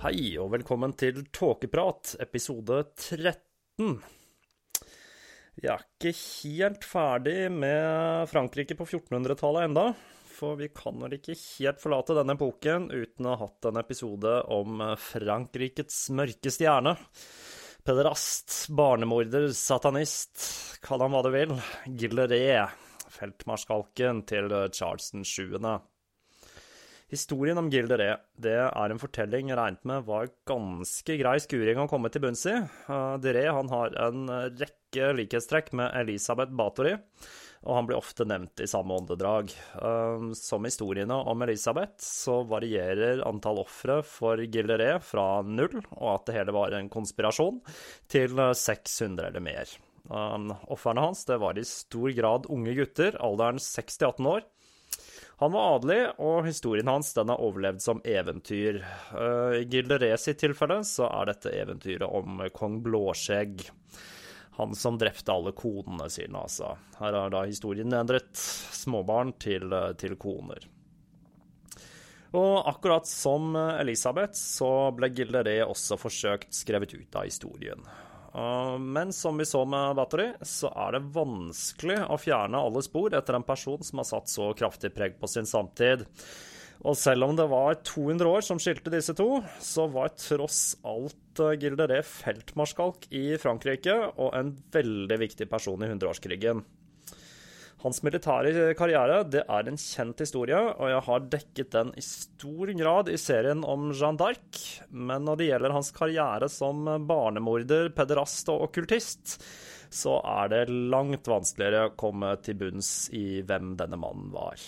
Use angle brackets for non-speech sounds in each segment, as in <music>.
Hei, og velkommen til Tåkeprat, episode 13. Vi er ikke helt ferdig med Frankrike på 1400-tallet enda, for vi kan vel ikke helt forlate denne epoken uten å ha hatt en episode om Frankrikes mørke stjerne. Pederast, barnemorder, satanist, kall ham hva du vil. Gilleré, feltmarskalken til Charles 7. Historien om Gilderé det er en fortelling jeg regnet med var ganske grei skuring å komme til bunns i. Uh, Deré han har en rekke likhetstrekk med Elisabeth Bathory, og han blir ofte nevnt i samme åndedrag. Uh, som historiene om Elisabeth så varierer antall ofre for Gilderé fra null, og at det hele var en konspirasjon, til 600 eller mer. Uh, Ofrene hans det var i stor grad unge gutter, alderen 6-18 år. Han var adelig, og historien hans den er overlevd som eventyr. Uh, I Gilderés sitt tilfelle så er dette eventyret om kong Blåskjegg. Han som drepte alle konene sine, altså. Her er da historien endret småbarn til, til koner. Og akkurat som Elisabeth så ble Gilderé også forsøkt skrevet ut av historien. Men som vi så med Battery, så er det vanskelig å fjerne alle spor etter en person som har satt så kraftig preg på sin samtid. Og selv om det var 200 år som skilte disse to, så var tross alt Gilderet feltmarskalk i Frankrike og en veldig viktig person i hundreårskrigen. Hans militære karriere det er en kjent historie, og jeg har dekket den i stor grad i serien om Jeanne d'Arc. Men når det gjelder hans karriere som barnemorder, pederast og okkultist, så er det langt vanskeligere å komme til bunns i hvem denne mannen var.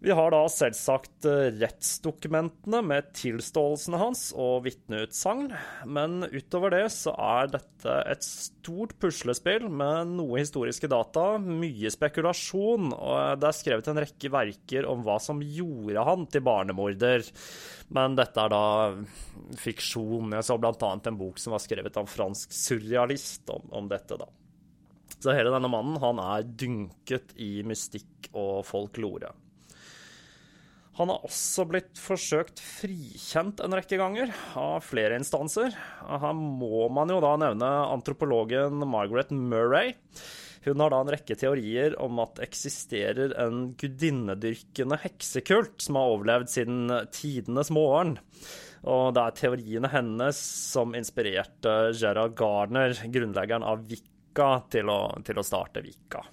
Vi har da selvsagt eh, rettsdokumentene med tilståelsene hans og vitneutsagn, men utover det så er dette et stort puslespill med noe historiske data, mye spekulasjon, og det er skrevet en rekke verker om hva som gjorde han til barnemorder. Men dette er da fiksjon. Jeg så blant annet en bok som var skrevet av en fransk surrealist om, om dette, da. Så hele denne mannen han er dynket i mystikk og folklore. Han har også blitt forsøkt frikjent en rekke ganger, av flere instanser. Her må man jo da nevne antropologen Margaret Murray. Hun har da en rekke teorier om at eksisterer en gudinnedyrkende heksekult som har overlevd siden tidenes morgen. Og det er teoriene hennes som inspirerte Gerard Gardner, grunnleggeren av Vika, til å, til å starte Vika.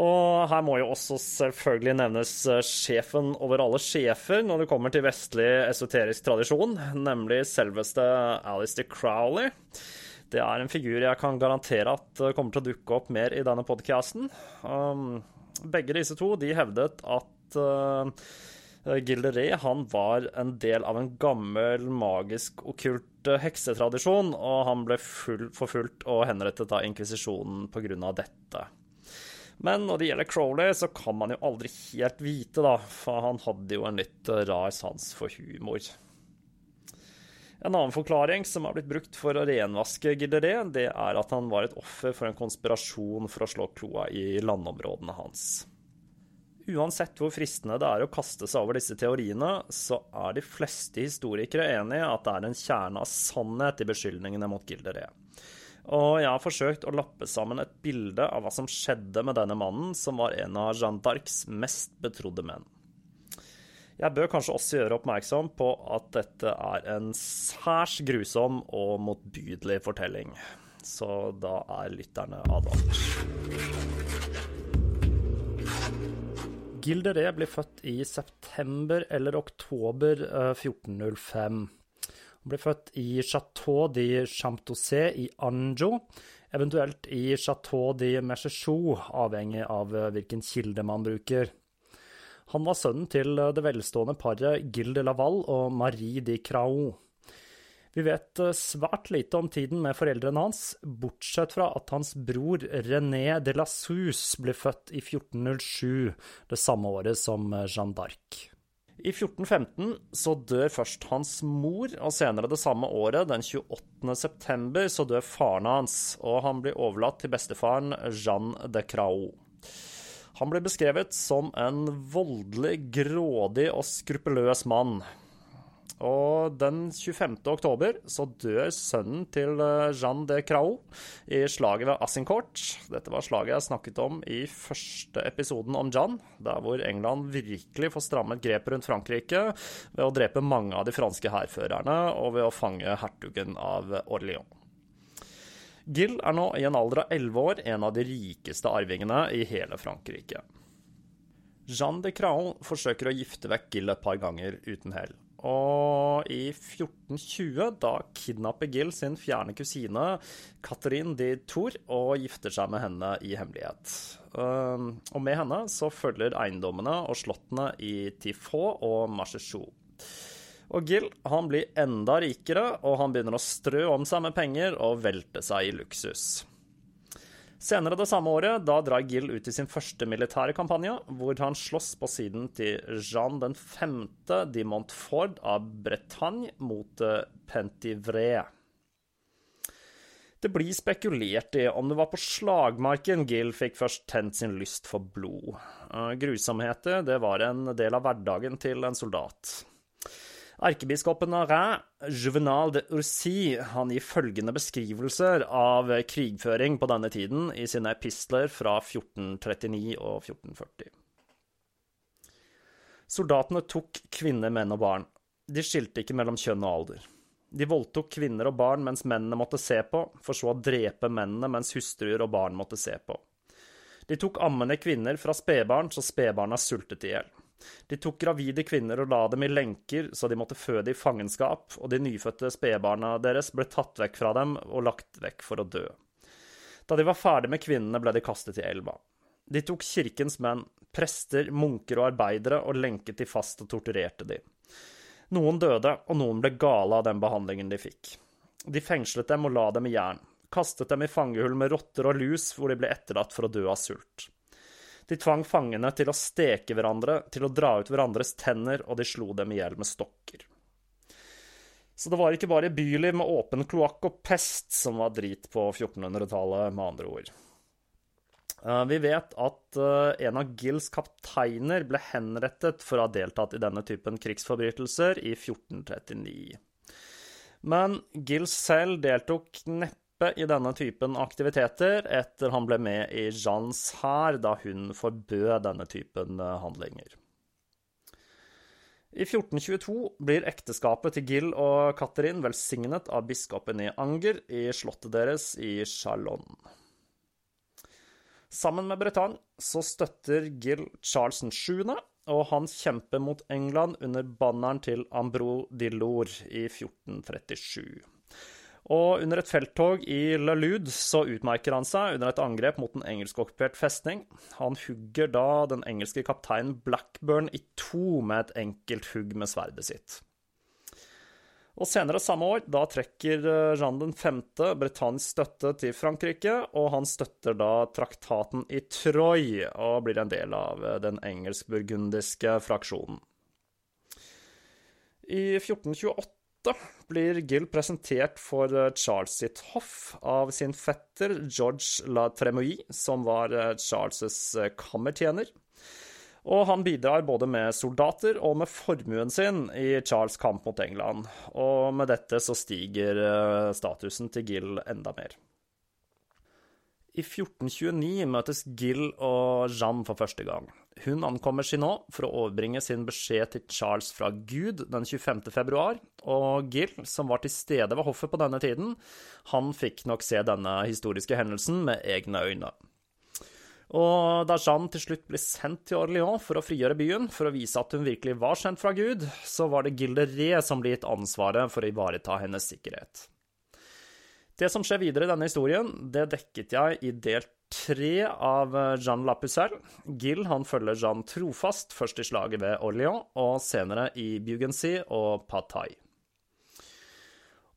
Og her må jo også selvfølgelig nevnes eh, sjefen over alle sjefer når det kommer til vestlig esoterisk tradisjon, nemlig selveste Alistair Crowley. Det er en figur jeg kan garantere at eh, kommer til å dukke opp mer i denne podkasten. Um, begge disse to de hevdet at uh, Gilderé han var en del av en gammel, magisk, okkult heksetradisjon, og han ble full, forfulgt og henrettet av inkvisisjonen pga. dette. Men når det gjelder Crowley, så kan man jo aldri helt vite, da, for han hadde jo en litt rar sans for humor. En annen forklaring som har blitt brukt for å renvaske Gilderé, det er at han var et offer for en konspirasjon for å slå kloa i landområdene hans. Uansett hvor fristende det er å kaste seg over disse teoriene, så er de fleste historikere enig i at det er en kjerne av sannhet i beskyldningene mot Gilderé. Og jeg har forsøkt å lappe sammen et bilde av hva som skjedde med denne mannen, som var en av Jeanne d'Arcs mest betrodde menn. Jeg bør kanskje også gjøre oppmerksom på at dette er en særs grusom og motbydelig fortelling. Så da er lytterne advart. Gilderet ble født i september eller oktober 1405. Han ble født i Chateau de Champtosé i Anjo, eventuelt i Chateau de Merchechou, avhengig av eh, hvilken kilde man bruker. Han var sønnen til eh, det velstående paret Gilles de Laval og Marie de Crao. Vi vet eh, svært lite om tiden med foreldrene hans, bortsett fra at hans bror René de la Sus ble født i 1407, det samme året som Jeanne d'Arc. I 1415 så dør først hans mor, og senere det samme året, den 28. september, så dør faren hans, og han blir overlatt til bestefaren Jeanne de Crao. Han blir beskrevet som en voldelig, grådig og skruppelløs mann. Og den 25. oktober så dør sønnen til Jean Jeanne de Crao i slaget ved Assincourt. Dette var slaget jeg snakket om i første episoden om Jeanne, der hvor England virkelig får strammet grepet rundt Frankrike ved å drepe mange av de franske hærførerne og ved å fange hertugen av Orléans. Gill er nå i en alder av elleve år en av de rikeste arvingene i hele Frankrike. Jeanne de Craon forsøker å gifte vekk Gill et par ganger uten hell. Og i 1420 da kidnapper Gill sin fjerne kusine Catherine de Tour og gifter seg med henne i hemmelighet. Um, og med henne så følger eiendommene og slottene i Tifaux og Marchechou. Og Gill han blir enda rikere, og han begynner å strø om seg med penger og velte seg i luksus. Senere det samme året da drar Gill ut i sin første militære kampanje, hvor han slåss på siden til Jean den 5. de Montfort av Bretagne mot eh, Pentivray. Det blir spekulert i om det var på slagmarken Gill fikk først tent sin lyst for blod. Eh, grusomheter det var en del av hverdagen til en soldat. Erkebiskopen av Rhin, Juvenal de Ursi, han gir følgende beskrivelser av krigføring på denne tiden i sine epistler fra 1439 og 1440. Soldatene tok kvinner, menn og barn. De skilte ikke mellom kjønn og alder. De voldtok kvinner og barn mens mennene måtte se på, for så å drepe mennene mens hustruer og barn måtte se på. De tok ammende kvinner fra spedbarn så spedbarna sultet i hjel. De tok gravide kvinner og la dem i lenker så de måtte føde i fangenskap, og de nyfødte spedbarna deres ble tatt vekk fra dem og lagt vekk for å dø. Da de var ferdig med kvinnene, ble de kastet i elva. De tok kirkens menn, prester, munker og arbeidere, og lenket de fast og torturerte de. Noen døde, og noen ble gale av den behandlingen de fikk. De fengslet dem og la dem i jern, kastet dem i fangehull med rotter og lus, hvor de ble etterlatt for å dø av sult. De tvang fangene til å steke hverandre, til å dra ut hverandres tenner, og de slo dem i hjel med stokker. Så det var ikke bare byliv med åpen kloakk og pest som var drit på 1400-tallet, med andre ord. Eh, vi vet at eh, en av Gills kapteiner ble henrettet for å ha deltatt i denne typen krigsforbrytelser i 1439. Men Gills selv deltok neppe i denne typen aktiviteter etter han ble med i Jeans hær da hun forbød denne typen eh, handlinger. I 1422 blir ekteskapet til Gill og Catherine velsignet av biskopen i Anger i slottet deres i Chalon. Sammen med Bretagne så støtter Gill Charles 7., og han kjemper mot England under banneren til Ambro de Lour i 1437. Og under et felttog i La Lude så utmerker han seg under et angrep mot en engelskokkupert festning. Han hugger da den engelske kapteinen Blackburn i to med et enkelt hugg med sverdet sitt. Og senere samme år, da trekker Jean den 5. britannisk støtte til Frankrike, og han støtter da traktaten i Troyes og blir en del av eh, den engelsk-burgundiske fraksjonen. I 1428 blir Gill presentert for eh, Charles sitt hoff av sin fetter George La Tremouille, som var eh, Charles' eh, kammertjener. Og han bidrar både med soldater og med formuen sin i Charles' kamp mot England. Og med dette så stiger statusen til Gill enda mer. I 1429 møtes Gill og Jeanne for første gang. Hun ankommer Chinot for å overbringe sin beskjed til Charles fra Gud den 25. februar, og Gill, som var til stede ved hoffet på denne tiden, han fikk nok se denne historiske hendelsen med egne øyne. Og da Jeanne til slutt ble sendt til Orléans for å frigjøre byen, for å vise at hun virkelig var sendt fra Gud, så var det Gilderé som ble gitt ansvaret for å ivareta hennes sikkerhet. Det som skjer videre i denne historien, det dekket jeg i del tre av Jean Lapucelle. Gill han følger Jean trofast, først i slaget ved Orléans, og senere i Bugency og Patay.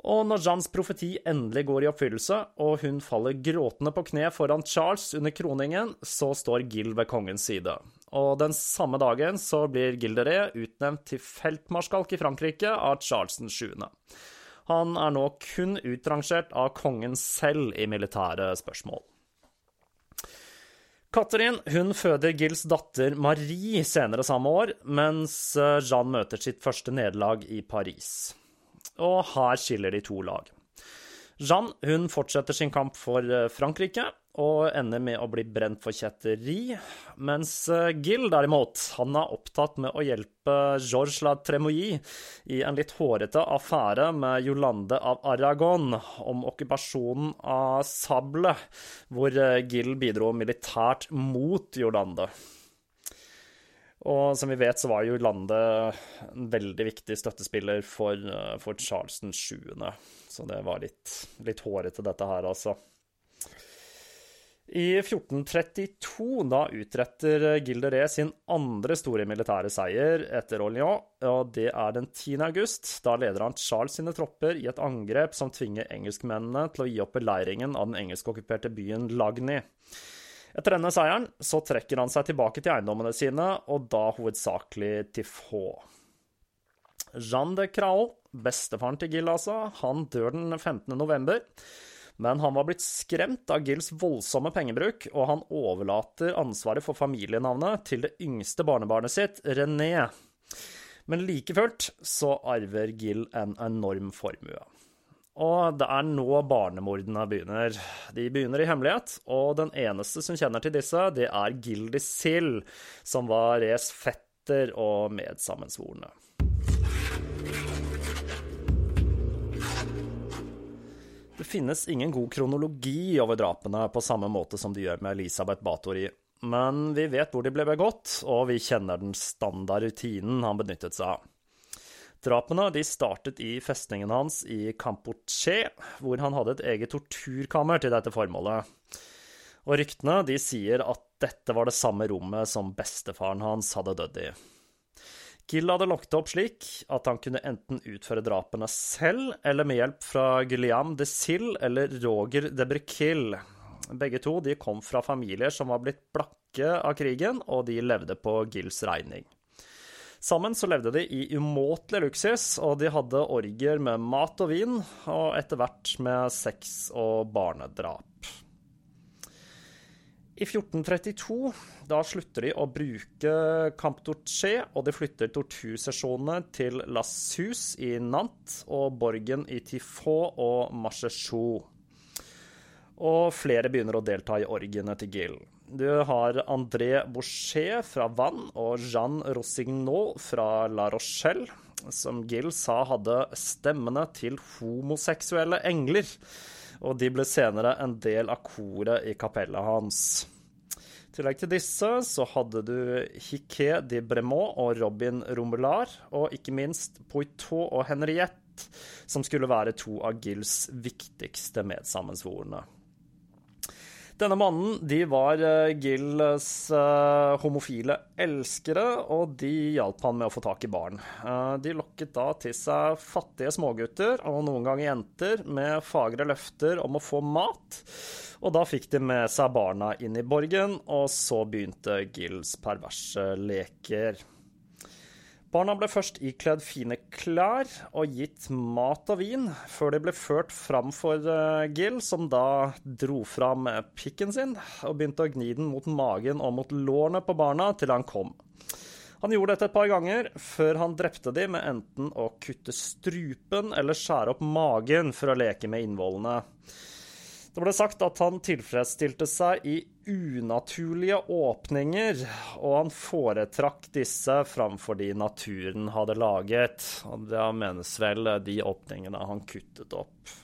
Og når Jeans profeti endelig går i oppfyllelse, og hun faller gråtende på kne foran Charles under kroningen, så står Gill ved kongens side. Og den samme dagen så blir Gilderet utnevnt til feltmarskalk i Frankrike av Charles 7. Han er nå kun utrangert av kongen selv i militære spørsmål. Catherine hun føder Gills datter Marie senere samme år, mens eh, Jeanne møter sitt første nederlag i Paris. Og her skiller de to lag. Jeanne hun fortsetter sin kamp for eh, Frankrike og ender med å bli brent for kjetteri, mens eh, Gill derimot, han er opptatt med å hjelpe Georges la Tremouille i en litt hårete affære med Jolande av Aragon om okkupasjonen av Sable, hvor eh, Gill bidro militært mot Jolande. Og som vi vet, så var jo Lande en veldig viktig støttespiller for, for Charles 7. Så det var litt, litt hårete, dette her, altså. I 1432 da utretter Gilderé sin andre store militære seier etter Orléans, og det er den 10. august. Da leder han Charles sine tropper i et angrep som tvinger engelskmennene til å gi opp beleiringen av den engelskokkuperte byen Lagny. Etter denne seieren så trekker han seg tilbake til eiendommene sine, og da hovedsakelig til få. Jean de Craol, bestefaren til Gill altså, han dør den 15. november. Men han var blitt skremt av Gills voldsomme pengebruk, og han overlater ansvaret for familienavnet til det yngste barnebarnet sitt, René. Men like fullt så arver Gill en enorm formue. Og det er nå barnemordene begynner. De begynner i hemmelighet, og den eneste som kjenner til disse, det er Gildy Sill, som var Res fetter og medsammensvorne. Det finnes ingen god kronologi over drapene på samme måte som de gjør med Elisabeth Bathori, men vi vet hvor de ble begått, og vi kjenner den standard rutinen han benyttet seg av. Drapene de startet i festningen hans i Kampoche, hvor han hadde et eget torturkammer til dette formålet. Og ryktene de sier at dette var det samme rommet som bestefaren hans hadde dødd i. Gill hadde lokket opp slik at han kunne enten utføre drapene selv, eller med hjelp fra Guillaume de Sille eller Roger de Briquille. Begge to kom fra familier som var blitt blakke av krigen, og de levde på Gills regning. Sammen så levde de i umåtelig luksus, og de hadde orgier med mat og vin, og etter hvert med sex og barnedrap. I 1432 da slutter de å bruke Camp Torché, og de flytter tortursesjonene til La Sus i Nantes og borgen i Tifaux og Marchechou. Og flere begynner å delta i orgiene til Gill. Du har André Boucher fra Vannes og Jean Rossignol fra La Rochelle, som Gill sa hadde stemmene til homoseksuelle engler og de ble senere en del av koret i kapellet hans. I tillegg til disse så hadde du Hiquet de Bremont og Robin Romelard, og ikke minst Poitot og Henriette, som skulle være to av Gills viktigste medsammensvorne. Denne mannen de var uh, Gills uh, homofile elskere, og de hjalp han med å få tak i barn. Uh, de lokket da til seg fattige smågutter, og noen ganger jenter, med fagre løfter om å få mat. Og da fikk de med seg barna inn i borgen, og så begynte Gills perverse leker. Barna ble først ikledd fine klær og gitt mat og vin, før de ble ført fram for uh, Gill, som da dro fram pikken sin og begynte å gni den mot magen og mot lårene på barna til han kom. Han gjorde dette et par ganger, før han drepte de med enten å kutte strupen eller skjære opp magen for å leke med innvollene. Det ble sagt at han tilfredsstilte seg i unaturlige åpninger, og han foretrakk disse framfor de naturen hadde laget. Og det menes vel de åpningene han kuttet opp.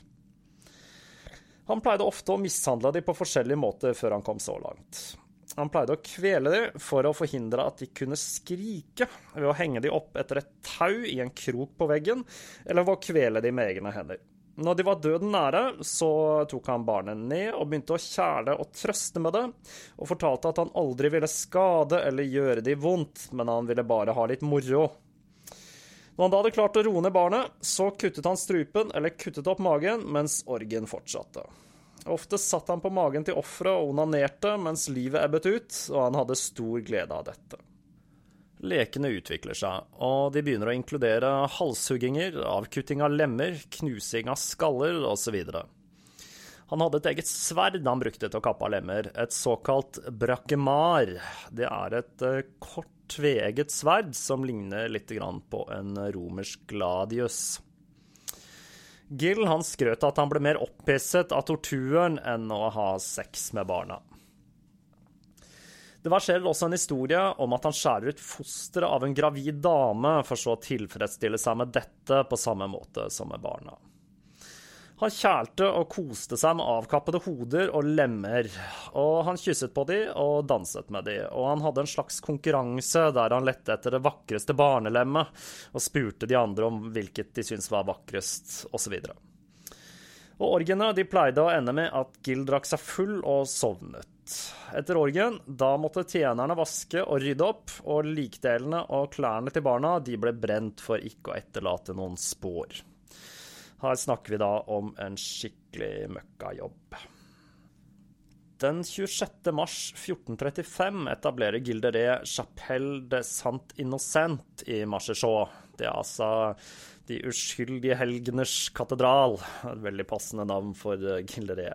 Han pleide ofte å mishandle de på forskjellige måter før han kom så langt. Han pleide å kvele de for å forhindre at de kunne skrike, ved å henge de opp etter et tau i en krok på veggen, eller ved å kvele de med egne hender. Når de var døden nære, så tok han barnet ned og begynte å kjæle og trøste med det, og fortalte at han aldri ville skade eller gjøre de vondt, men han ville bare ha litt moro. Når han da hadde klart å roe ned barnet, så kuttet han strupen eller kuttet opp magen mens orgen fortsatte. Ofte satt han på magen til offeret og onanerte mens livet ebbet ut, og han hadde stor glede av dette. Lekene utvikler seg, og de begynner å inkludere halshugginger, avkutting av lemmer, knusing av skaller osv. Han hadde et eget sverd han brukte til å kappe av lemmer, et såkalt brakemar. Det er et uh, kort, tveegget sverd som ligner litt på en romersk gladius. Gill han skrøt at han ble mer opphisset av torturen enn å ha sex med barna. Det verserer også en historie om at han skjærer ut fosteret av en gravid dame, for så å tilfredsstille seg med dette på samme måte som med barna. Han kjælte og koste seg med avkappede hoder og lemmer, og han kysset på de og danset med de, og han hadde en slags konkurranse der han lette etter det vakreste barnelemmet og spurte de andre om hvilket de syntes var vakrest, osv. Og orgiene de pleide å ende med at Gil drakk seg full og sovnet. Etter orgen. da måtte tjenerne vaske og rydde opp, og likdelene og klærne til barna de ble brent for ikke å etterlate noen spor. Her snakker vi da om en skikkelig møkkajobb. Den 26. mars 1435 etablerer gilderiet Chapelle de Saint Innocent i Marchechaux. Det er altså De uskyldige helgeners katedral. Et veldig passende navn for Gildere.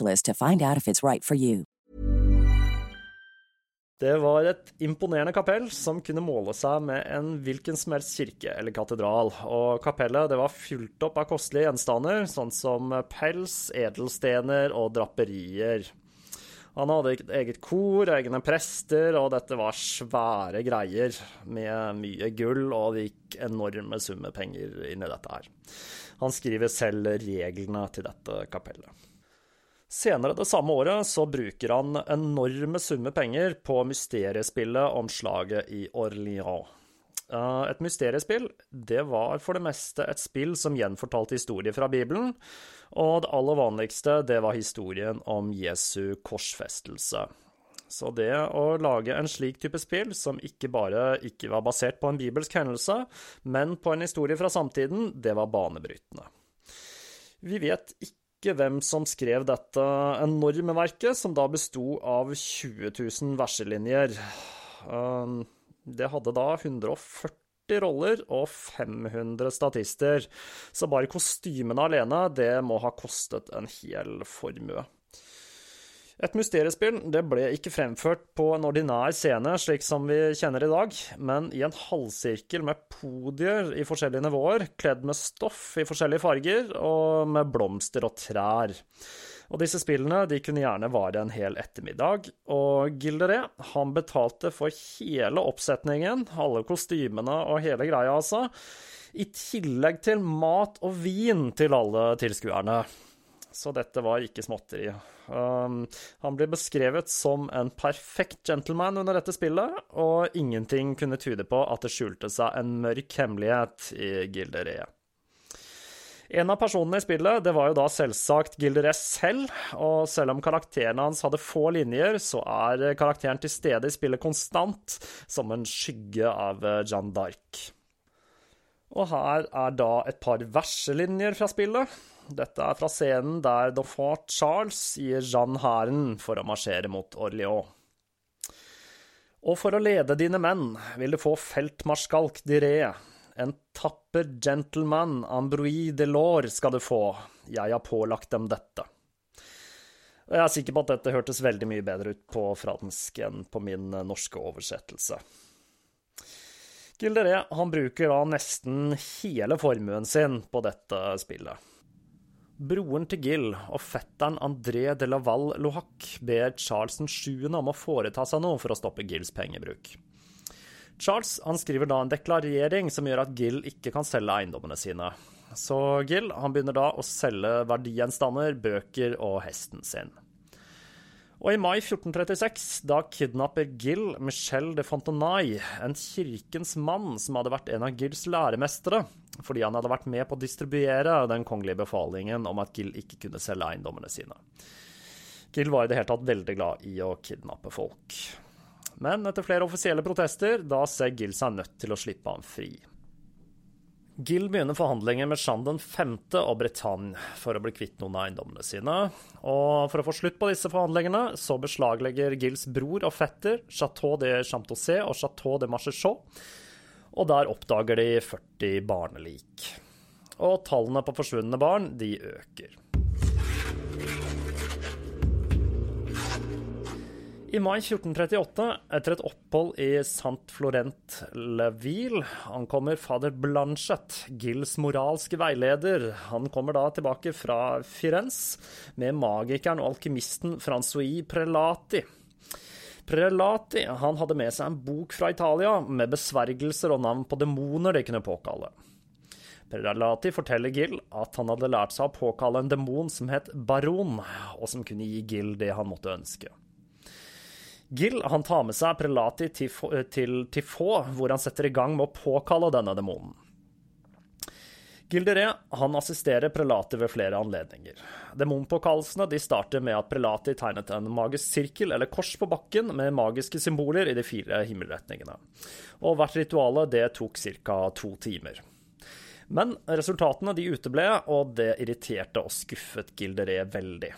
to find out if it's right for you. Det var et imponerende kapell som kunne måle seg med en hvilken som helst kirke eller katedral, og kapellet var fylt opp av kostelige gjenstander, sånn som pels, edelstener og draperier. Han hadde eget kor, egne prester, og dette var svære greier med mye gull, og det gikk enorme summer penger inn i dette her. Han skriver selv reglene til dette kapellet. Senere det samme året så bruker han enorme summer penger på mysteriespillet om slaget i Orléans. Et mysteriespill det var for det meste et spill som gjenfortalte historier fra Bibelen, og det aller vanligste det var historien om Jesu korsfestelse. Så det å lage en slik type spill, som ikke bare ikke var basert på en bibelsk hendelse, men på en historie fra samtiden, det var banebrytende. Vi vet ikke ikke hvem som skrev dette enorme verket, som da besto av 20 000 verselinjer. Det hadde da 140 roller og 500 statister, så bare kostymene alene, det må ha kostet en hel formue. Et mysteriespill det ble ikke fremført på en ordinær scene, slik som vi kjenner i dag, men i en halvsirkel med podier i forskjellige nivåer, kledd med stoff i forskjellige farger, og med blomster og trær. Og disse spillene de kunne gjerne vare en hel ettermiddag, og Gilderé han betalte for hele oppsetningen, alle kostymene og hele greia, altså, i tillegg til mat og vin til alle tilskuerne så dette var ikke småtteri. Um, han blir beskrevet som en perfekt gentleman under dette spillet, og ingenting kunne tyde på at det skjulte seg en mørk hemmelighet i gilderiet. En av personene i spillet det var jo da selvsagt Gilderess selv, og selv om karakteren hans hadde få linjer, så er karakteren til stede i spillet konstant, som en skygge av Jeanne d'Arc. Og her er da et par verselinjer fra spillet. Dette er fra scenen der Dauphin Charles gir Jeanne hæren for å marsjere mot Orléans. Og for å lede dine menn vil du få feltmarskalk Diré. En tapper gentleman, Ambrois Delors, skal du få. Jeg har pålagt dem dette. Og jeg er sikker på at dette hørtes veldig mye bedre ut på fransk enn på min norske oversettelse. Gilderé han bruker da nesten hele formuen sin på dette spillet. Broren til Gill og fetteren André de Laval Lohac ber Charles 7. om å foreta seg noe for å stoppe Gills pengebruk. Charles han skriver da en deklarering som gjør at Gill ikke kan selge eiendommene sine. Så Gill han begynner da å selge verdigjenstander, bøker og hesten sin. Og i mai 1436, da kidnapper Gill Michel de Fontenay, en kirkens mann som hadde vært en av Gills læremestere, fordi han hadde vært med på å distribuere den kongelige befalingen om at Gill ikke kunne selge eiendommene sine. Gill var i det hele tatt veldig glad i å kidnappe folk. Men etter flere offisielle protester, da ser Gill seg nødt til å slippe ham fri. Gill begynner forhandlinger med Jean den 5. og Bretagne for å bli kvitt noen av eiendommene sine. Og for å få slutt på disse forhandlingene, så beslaglegger Gills bror og fetter Chateau de Champtosé og Chateau de Marchechaux, og der oppdager de 40 barnelik. Og tallene på forsvunne barn, de øker. I mai 1438, etter et opphold i St. Florent-le-Ville, ankommer fader Blanchet, Gills moralske veileder. Han kommer da tilbake fra Firenze med magikeren og alkymisten Francois Prelati. Prelati han hadde med seg en bok fra Italia med besvergelser og navn på demoner de kunne påkalle. Prelati forteller Gill at han hadde lært seg å påkalle en demon som het Baron, og som kunne gi Gill det han måtte ønske. Gill han tar med seg Prelati til, til Tifaux, hvor han setter i gang med å påkalle denne demonen. Gilderé han assisterer Prelati ved flere anledninger. Demonpåkallelsene de starter med at Prelati tegnet en magisk sirkel eller kors på bakken med magiske symboler i de fire himmelretningene. Og hvert rituale tok ca. to timer. Men resultatene de uteble, og det irriterte og skuffet Gilderé veldig.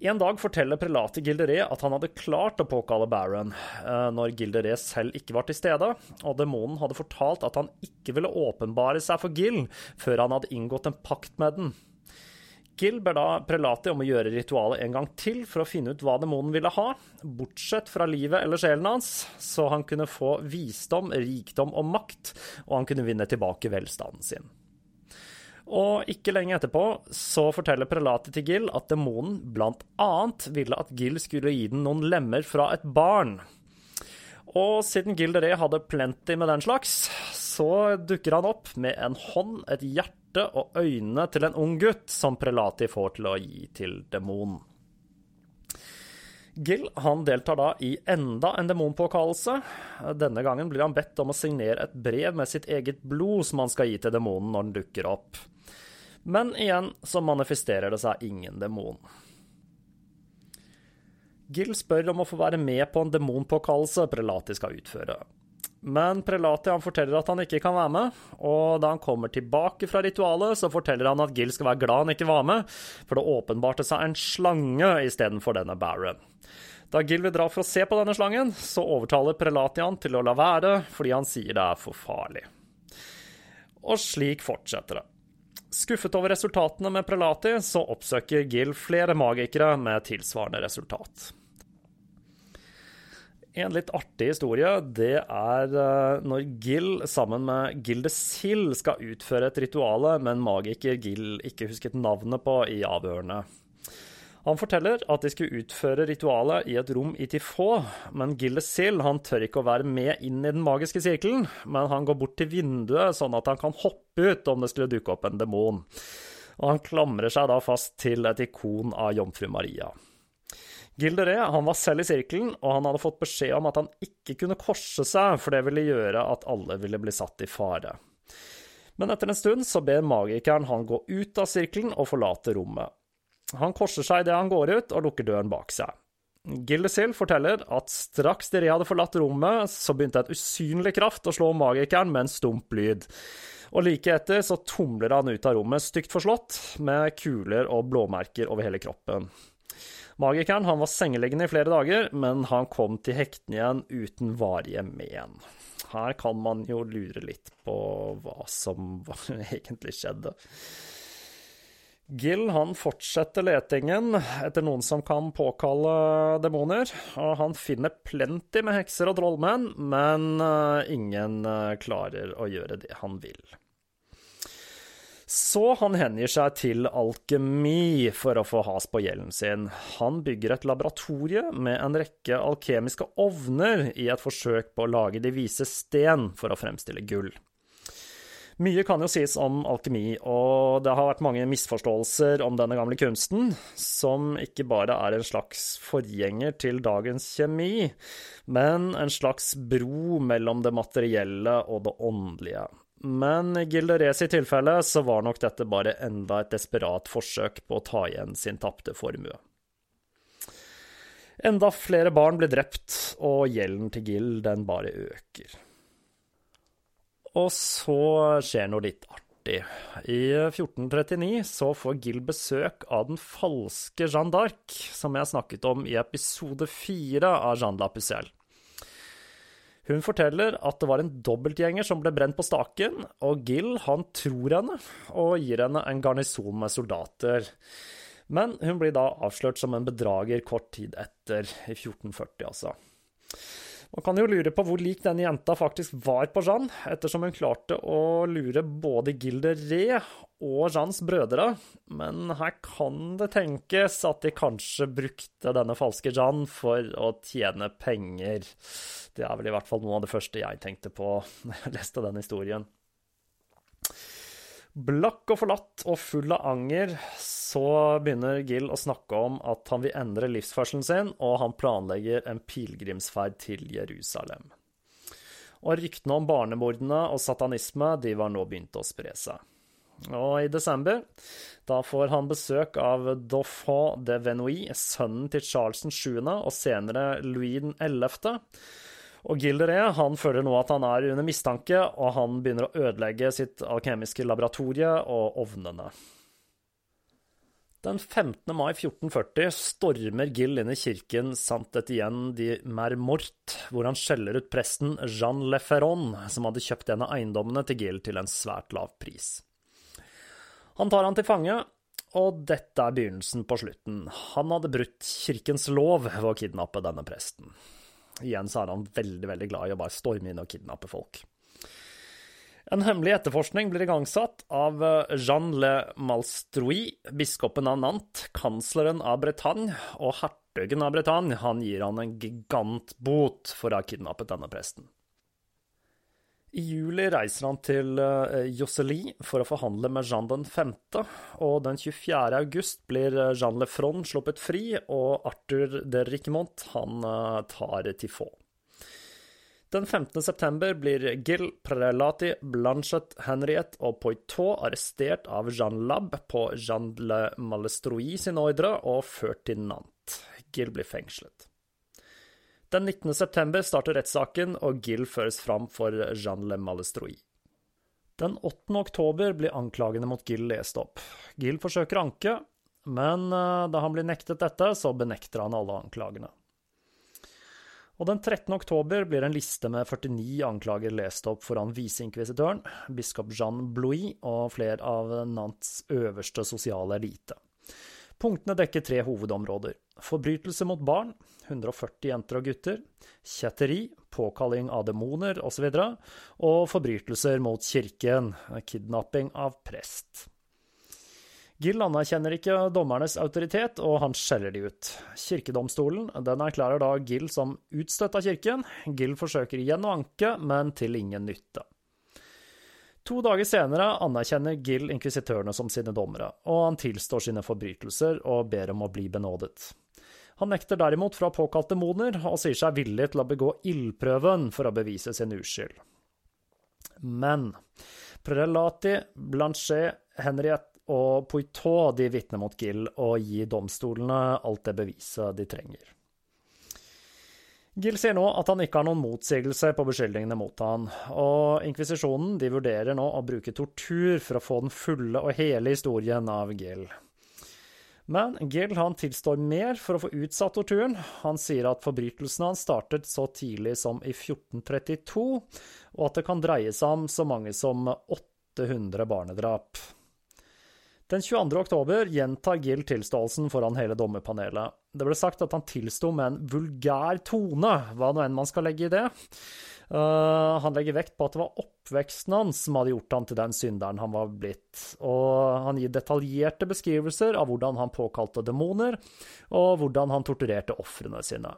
En dag forteller prelatet Gilderet at han hadde klart å påkalle Baron eh, når Gilderet selv ikke var til stede, og demonen hadde fortalt at han ikke ville åpenbare seg for Gil før han hadde inngått en pakt med den. Gil ber da prelatet om å gjøre ritualet en gang til for å finne ut hva demonen ville ha, bortsett fra livet eller sjelen hans, så han kunne få visdom, rikdom og makt, og han kunne vinne tilbake velstanden sin. Og ikke lenge etterpå så forteller prelatet til Gill at demonen blant annet ville at Gill skulle gi den noen lemmer fra et barn. Og siden Gilderé hadde plenty med den slags, så dukker han opp med en hånd, et hjerte og øynene til en ung gutt som prelati får til å gi til demonen. Gill han deltar da i enda en demonpåkallelse. Denne gangen blir han bedt om å signere et brev med sitt eget blod som han skal gi til demonen når den dukker opp. Men igjen så manifesterer det seg ingen demon. Gill spør om å få være med på en demonpåkallelse Prelati skal utføre. Men Prelati han forteller at han ikke kan være med, og da han kommer tilbake fra ritualet, så forteller han at Gil skal være glad han ikke var med, for det åpenbarte seg en slange istedenfor denne Baron. Da Gil vil dra for å se på denne slangen, så overtaler Prelati han til å la være, fordi han sier det er for farlig. Og slik fortsetter det. Skuffet over resultatene med Prelati, så oppsøker Gil flere magikere med tilsvarende resultat. En litt artig historie, det er eh, når Gill sammen med Gildesil skal utføre et rituale men magiker Gill ikke husket navnet på i avhørene. Han forteller at de skulle utføre ritualet i et rom i Tifo, men Gillesil han tør ikke å være med inn i den magiske sirkelen, men han går bort til vinduet sånn at han kan hoppe ut om det skulle dukke opp en demon. Og han klamrer seg da fast til et ikon av jomfru Maria. Gilderé han var selv i sirkelen, og han hadde fått beskjed om at han ikke kunne korse seg, for det ville gjøre at alle ville bli satt i fare. Men etter en stund så ber magikeren han gå ut av sirkelen og forlate rommet. Han korser seg idet han går ut, og lukker døren bak seg. Gildesil forteller at straks dere hadde forlatt rommet, så begynte en usynlig kraft å slå magikeren med en stump lyd. Og like etter så tumler han ut av rommet stygt forslått, med kuler og blåmerker over hele kroppen. Magikeren han var sengeliggende i flere dager, men han kom til hektene igjen uten varige men. Her kan man jo lure litt på hva som <laughs> egentlig skjedde. Gill han fortsetter letingen etter noen som kan påkalle demoner, og han finner plenty med hekser og trollmenn, men uh, ingen uh, klarer å gjøre det han vil. Så han hengir seg til alkemi for å få has på gjelden sin. Han bygger et laboratorie med en rekke alkemiske ovner i et forsøk på å lage de vise sten for å fremstille gull. Mye kan jo sies om alkemi, og det har vært mange misforståelser om denne gamle kunsten, som ikke bare er en slags forgjenger til dagens kjemi, men en slags bro mellom det materielle og det åndelige. Men i Gilderes i tilfelle så var nok dette bare enda et desperat forsøk på å ta igjen sin tapte formue. Enda flere barn blir drept, og gjelden til Gill den bare øker. Og så skjer noe litt artig. I 1439 så får Gill besøk av den falske Jeanne d'Arc, som jeg snakket om i episode fire av Jeanne la Pucelle. Hun forteller at det var en dobbeltgjenger som ble brent på staken, og Gill han tror henne og gir henne en garnison med soldater. Men hun blir da avslørt som en bedrager kort tid etter, i 1440 altså. Man kan jo lure på hvor lik denne jenta faktisk var på Jeanne, ettersom hun klarte å lure både Gilderé og Jeannes brødre, men her kan det tenkes at de kanskje brukte denne falske Jeanne for å tjene penger. Det er vel i hvert fall noe av det første jeg tenkte på <laughs> da jeg leste den historien. Blakk og forlatt og full av anger, så begynner Gill å snakke om at han vil endre livsførselen sin, og han planlegger en pilegrimsferd til Jerusalem. Og ryktene om barnemordene og satanisme de var nå begynt å spre seg. Og i desember, da får han besøk av Dauphin de Venoy, sønnen til Charles 7., og senere Louis 11., og Gilderé han føler nå at han er under mistanke, og han begynner å ødelegge sitt alkemiske laboratorie og ovnene. Den 15. mai 1440 stormer Gill inn i kirken Sant Etienne de Mermort, hvor han skjeller ut presten Jean Leferron, som hadde kjøpt en av eiendommene til Gill til en svært lav pris. Han tar han til fange, og dette er begynnelsen på slutten. Han hadde brutt kirkens lov ved å kidnappe denne presten. Igjen så er han veldig, veldig glad i å bare storme inn og kidnappe folk. En hemmelig etterforskning blir igangsatt av eh, Jean Le Malstroui, biskopen av Nantes, kansleren av Bretagne og hertugen av Bretagne. Han gir han en gigantbot for å ha kidnappet denne presten. I juli reiser han til Josselie for å forhandle med Jean den 5., og den 24. august blir eh, Jean Lefron sluppet fri, og Arthur de Riquemont han uh, tar Tifaux. Den 15. september blir Gil Prelati, Blanchet, Henriette og Poitot arrestert av Jean Lab på Jean Le Malestroui sin ordre og ført til Nantes. Gil blir fengslet. Den 19. september starter rettssaken, og Gill føres fram for Jean Le Malestroy. Den 8. oktober blir anklagene mot Gill lest opp. Gill forsøker anke, men eh, da han blir nektet dette, så benekter han alle anklagene. Og den 13. oktober blir en liste med 49 anklager lest opp foran viseinkvisitøren, biskop Jean Blouis og flere av Nantes øverste sosiale elite. Punktene dekker tre hovedområder. Forbrytelse mot barn, 140 jenter og gutter, kjetteri, påkalling av demoner osv., og, og forbrytelser mot kirken, kidnapping av prest. Gill anerkjenner ikke dommernes autoritet, og han skjeller de ut. Kirkedomstolen den erklærer da Gill som utstøtt av kirken. Gill forsøker igjen å anke, men til ingen nytte. To dager senere anerkjenner Gill inkvisitørene som sine dommere, og han tilstår sine forbrytelser og ber om å bli benådet. Han nekter derimot fra påkalte demoner, og sier seg villig til å begå ildprøven for å bevise sin uskyld. Men Prelati, Blanchet, Henriette og Poitot de vitner mot Gill og gir domstolene alt det beviset de trenger. Gill sier nå at han ikke har noen motsigelse på beskyldningene mot han, og inkvisisjonen vurderer nå å bruke tortur for å få den fulle og hele historien av Gill. Men Gill han tilstår mer for å få utsatt torturen. Han sier at forbrytelsene hans startet så tidlig som i 1432, og at det kan dreie seg om så mange som 800 barnedrap. Den 22. oktober gjentar Gill tilståelsen foran hele dommerpanelet. Det ble sagt at han tilsto med en vulgær tone, hva nå enn man skal legge i det. Uh, han legger vekt på at det var oppveksten hans som hadde gjort han til den synderen han var blitt, og han gir detaljerte beskrivelser av hvordan han påkalte demoner, og hvordan han torturerte ofrene sine.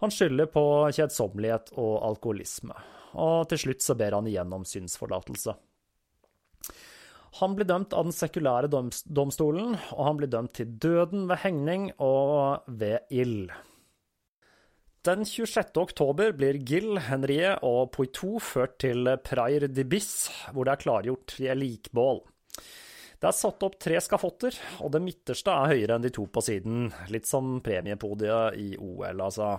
Han skylder på kjedsommelighet og alkoholisme, og til slutt så ber han igjen om synsforlatelse. Han blir dømt av den sekulære domstolen, og han blir dømt til døden ved hengning og ved ild. Den 26. oktober blir Gill, Henrie og Poitou ført til Prair de Bis, hvor det er klargjort tre likbål. Det er satt opp tre skafotter, og det midterste er høyere enn de to på siden, litt som premiepodiet i OL, altså.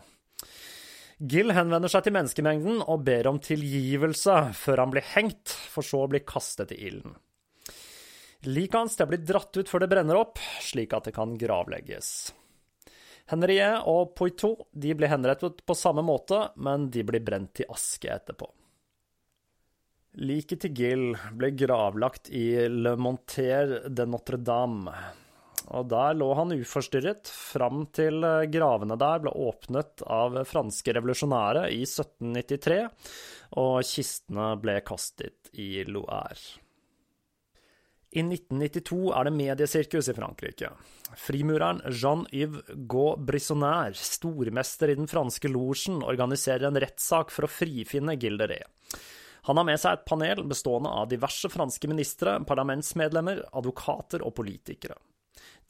Gill henvender seg til menneskemengden og ber om tilgivelse før han blir hengt, for så å bli kastet i ilden. Liket hans blir dratt ut før det brenner opp, slik at det kan gravlegges. Henriet og Poitou de blir henrettet på samme måte, men de blir brent til aske etterpå. Liket til Gill ble gravlagt i Le Monter de Notre-Dame, og der lå han uforstyrret fram til gravene der ble åpnet av franske revolusjonære i 1793, og kistene ble kastet i Loire. I 1992 er det mediesirkus i Frankrike. Frimureren Jean-Yves Gaud Brissonnaire, stormester i den franske losjen, organiserer en rettssak for å frifinne Gilderet. Han har med seg et panel bestående av diverse franske ministre, parlamentsmedlemmer, advokater og politikere.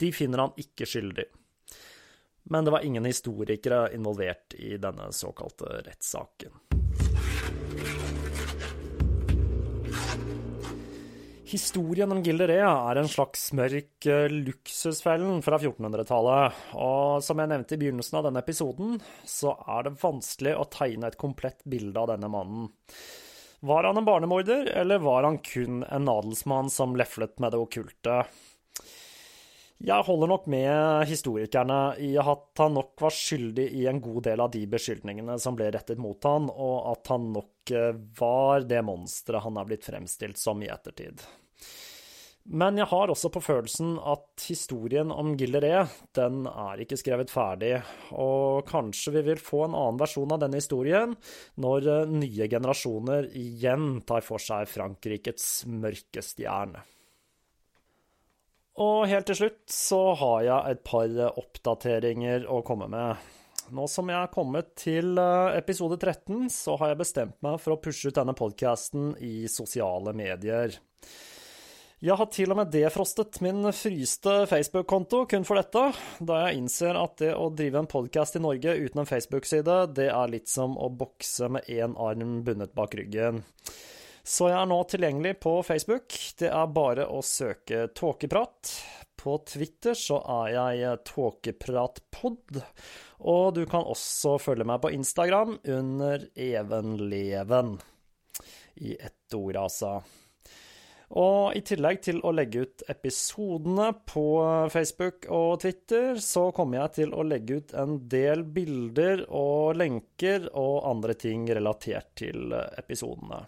De finner han ikke skyldig. Men det var ingen historikere involvert i denne såkalte rettssaken. Historien om Gilderé er en slags mørk eh, luksusfellen fra 1400-tallet, og som jeg nevnte i begynnelsen av denne episoden, så er det vanskelig å tegne et komplett bilde av denne mannen. Var han en barnemorder, eller var han kun en adelsmann som leflet med det okkulte? Jeg holder nok med historikerne i at han nok var skyldig i en god del av de beskyldningene som ble rettet mot han, og at han nok eh, var det monsteret han er blitt fremstilt som i ettertid. Men jeg har også på følelsen at historien om Gilleré, den er ikke skrevet ferdig, og kanskje vi vil få en annen versjon av denne historien når eh, nye generasjoner igjen tar for seg Frankrikes mørke stjerne. Og helt til slutt så har jeg et par oppdateringer å komme med. Nå som jeg er kommet til eh, episode 13, så har jeg bestemt meg for å pushe ut denne podkasten i sosiale medier. Jeg har til og med defrostet min fryste Facebook-konto kun for dette, da jeg innser at det å drive en podkast i Norge uten en Facebook-side, det er litt som å bokse med én arm bundet bak ryggen. Så jeg er nå tilgjengelig på Facebook. Det er bare å søke Tåkeprat. På Twitter så er jeg Tåkepratpod, og du kan også følge meg på Instagram under Evenleven. I ett ord, altså. Og i tillegg til å legge ut episodene på Facebook og Twitter, så kommer jeg til å legge ut en del bilder og lenker og andre ting relatert til episodene.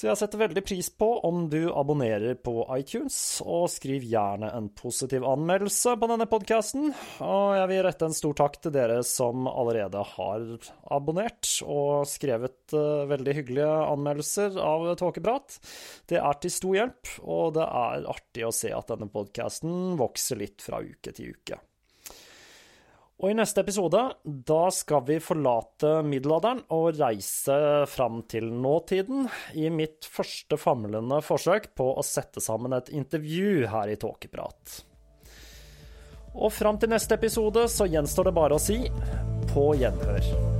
Så jeg setter veldig pris på om du abonnerer på iTunes, og skriv gjerne en positiv anmeldelse på denne podkasten. Og jeg vil rette en stor takk til dere som allerede har abonnert og skrevet uh, veldig hyggelige anmeldelser av Tåkeprat. Det er til stor hjelp, og det er artig å se at denne podkasten vokser litt fra uke til uke. Og i neste episode, da skal vi forlate middelalderen og reise fram til nåtiden i mitt første famlende forsøk på å sette sammen et intervju her i Tåkeprat. Og fram til neste episode så gjenstår det bare å si på gjenhør.